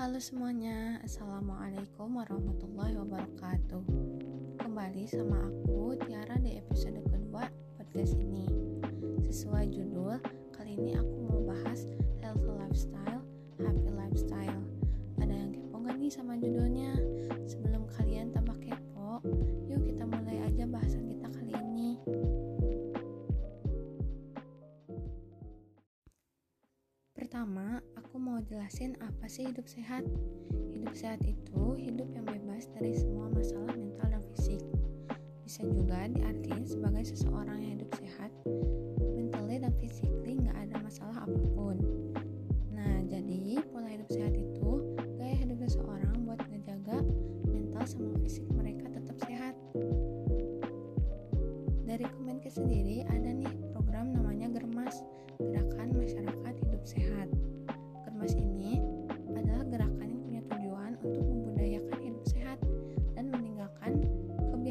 Halo semuanya, Assalamualaikum warahmatullahi wabarakatuh. Kembali sama aku Tiara di episode kedua podcast ini. Sesuai judul, kali ini aku mau bahas healthy lifestyle, happy lifestyle. Ada yang kepo gak nih sama judulnya? Jelasin apa sih hidup sehat. Hidup sehat itu hidup yang bebas dari semua masalah mental dan fisik. Bisa juga diartikan sebagai seseorang yang hidup sehat, mentally dan physically nggak ada masalah apa pun. Nah, jadi pola hidup sehat itu gaya hidup seseorang buat ngejaga mental sama fisik mereka tetap sehat. Dari Kemenkes sendiri ada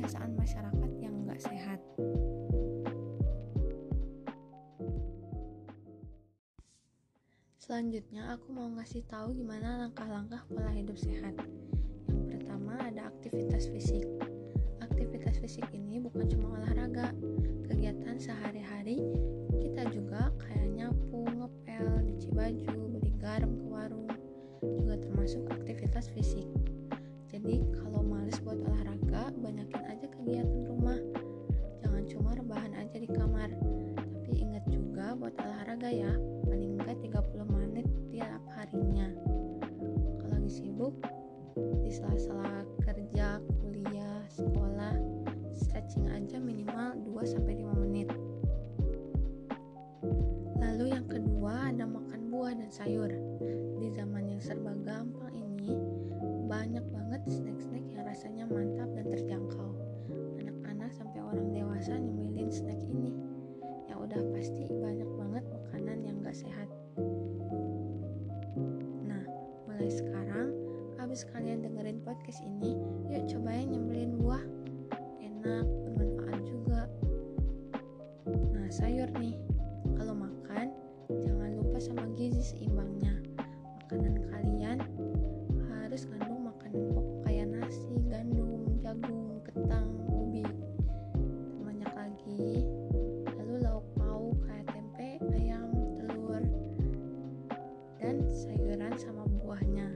kebiasaan masyarakat yang enggak sehat. Selanjutnya aku mau ngasih tahu gimana langkah-langkah pola hidup sehat. Yang pertama ada aktivitas fisik. Aktivitas fisik ini bukan cuma olahraga, kegiatan sehari-hari buah dan sayur. Di zaman yang serba gampang ini, banyak banget snack-snack yang rasanya mantap dan terjangkau. Anak-anak sampai orang dewasa nyemilin snack ini. Yang udah pasti banyak banget makanan yang gak sehat. Nah, mulai sekarang, habis kalian dengerin podcast ini, yuk cobain nyembelin buah. Enak, bermanfaat juga. Nah, sayur nih. Buahnya.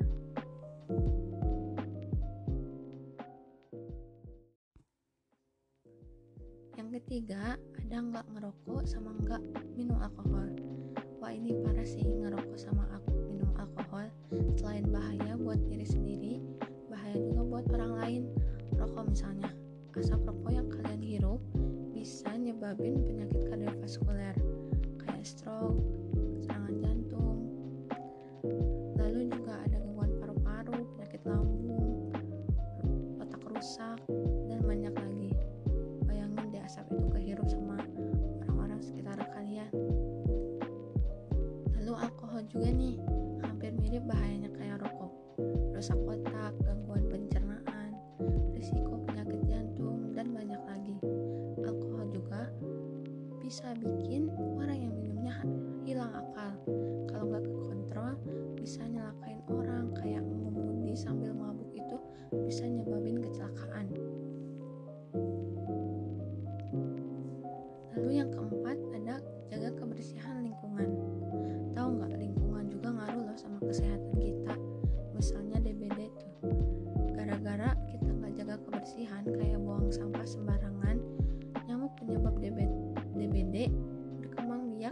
Yang ketiga, ada nggak ngerokok sama nggak minum alkohol. Wah ini parah sih ngerokok sama aku minum alkohol. Selain bahaya buat diri sendiri, bahaya juga buat orang lain. Rokok misalnya, asap rokok yang kalian hirup bisa nyebabin penyakit rusak, dan banyak lagi. Bayangin deh asap itu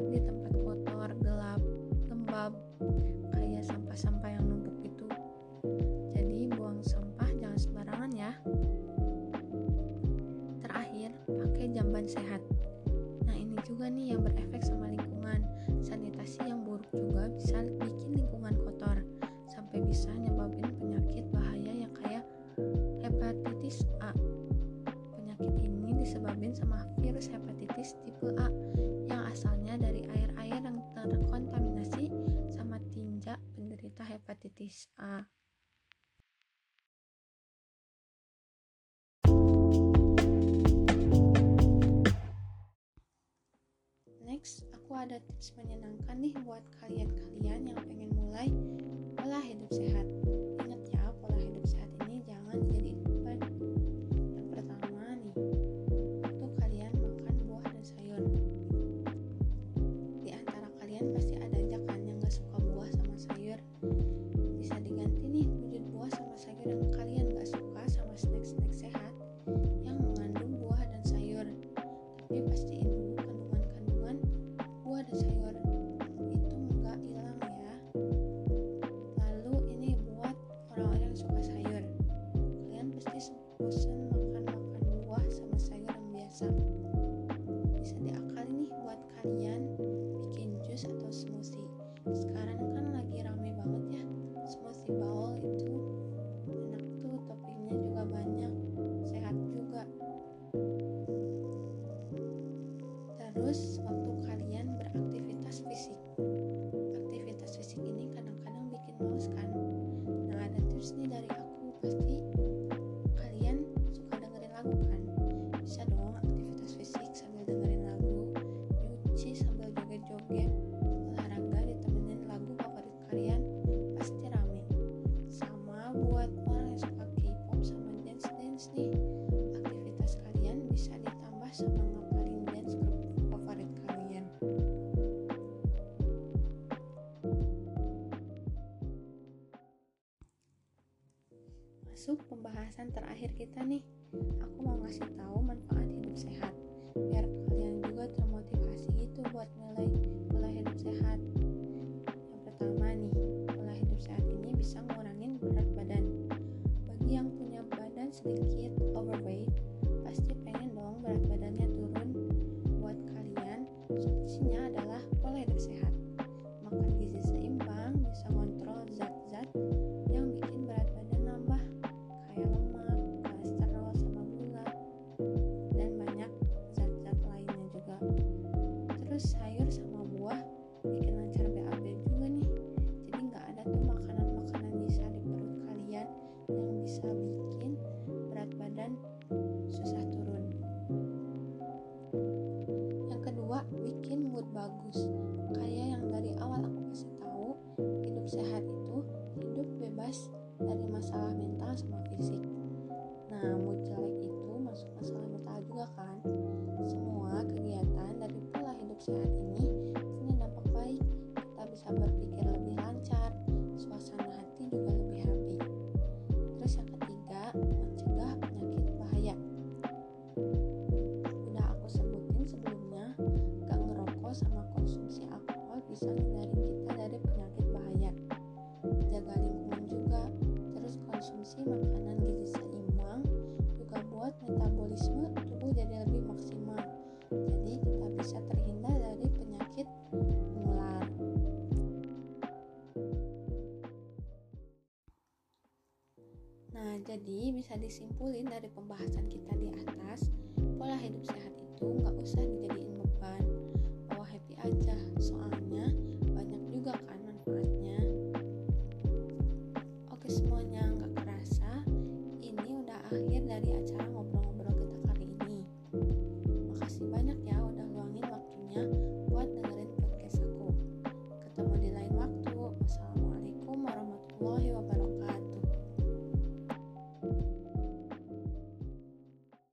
di tempat kotor, gelap, lembab, kayak sampah-sampah yang numpuk itu. Jadi buang sampah jangan sembarangan ya. Terakhir, pakai jamban sehat. Nah ini juga nih yang berefek sama hepatitis A. Next, aku ada tips menyenangkan nih buat kalian-kalian yang pengen mulai. bisa diganti nih. sama nama dance grup favorit kalian. Masuk pembahasan terakhir kita nih. Aku mau ngasih tahu manfaat hidup sehat. isinya adalah sehat itu hidup bebas dari masalah mental sama fisik. Nah, jadi bisa disimpulin dari pembahasan kita di atas, pola hidup sehat itu nggak usah dijadiin beban, bawa happy aja, soalnya banyak juga kan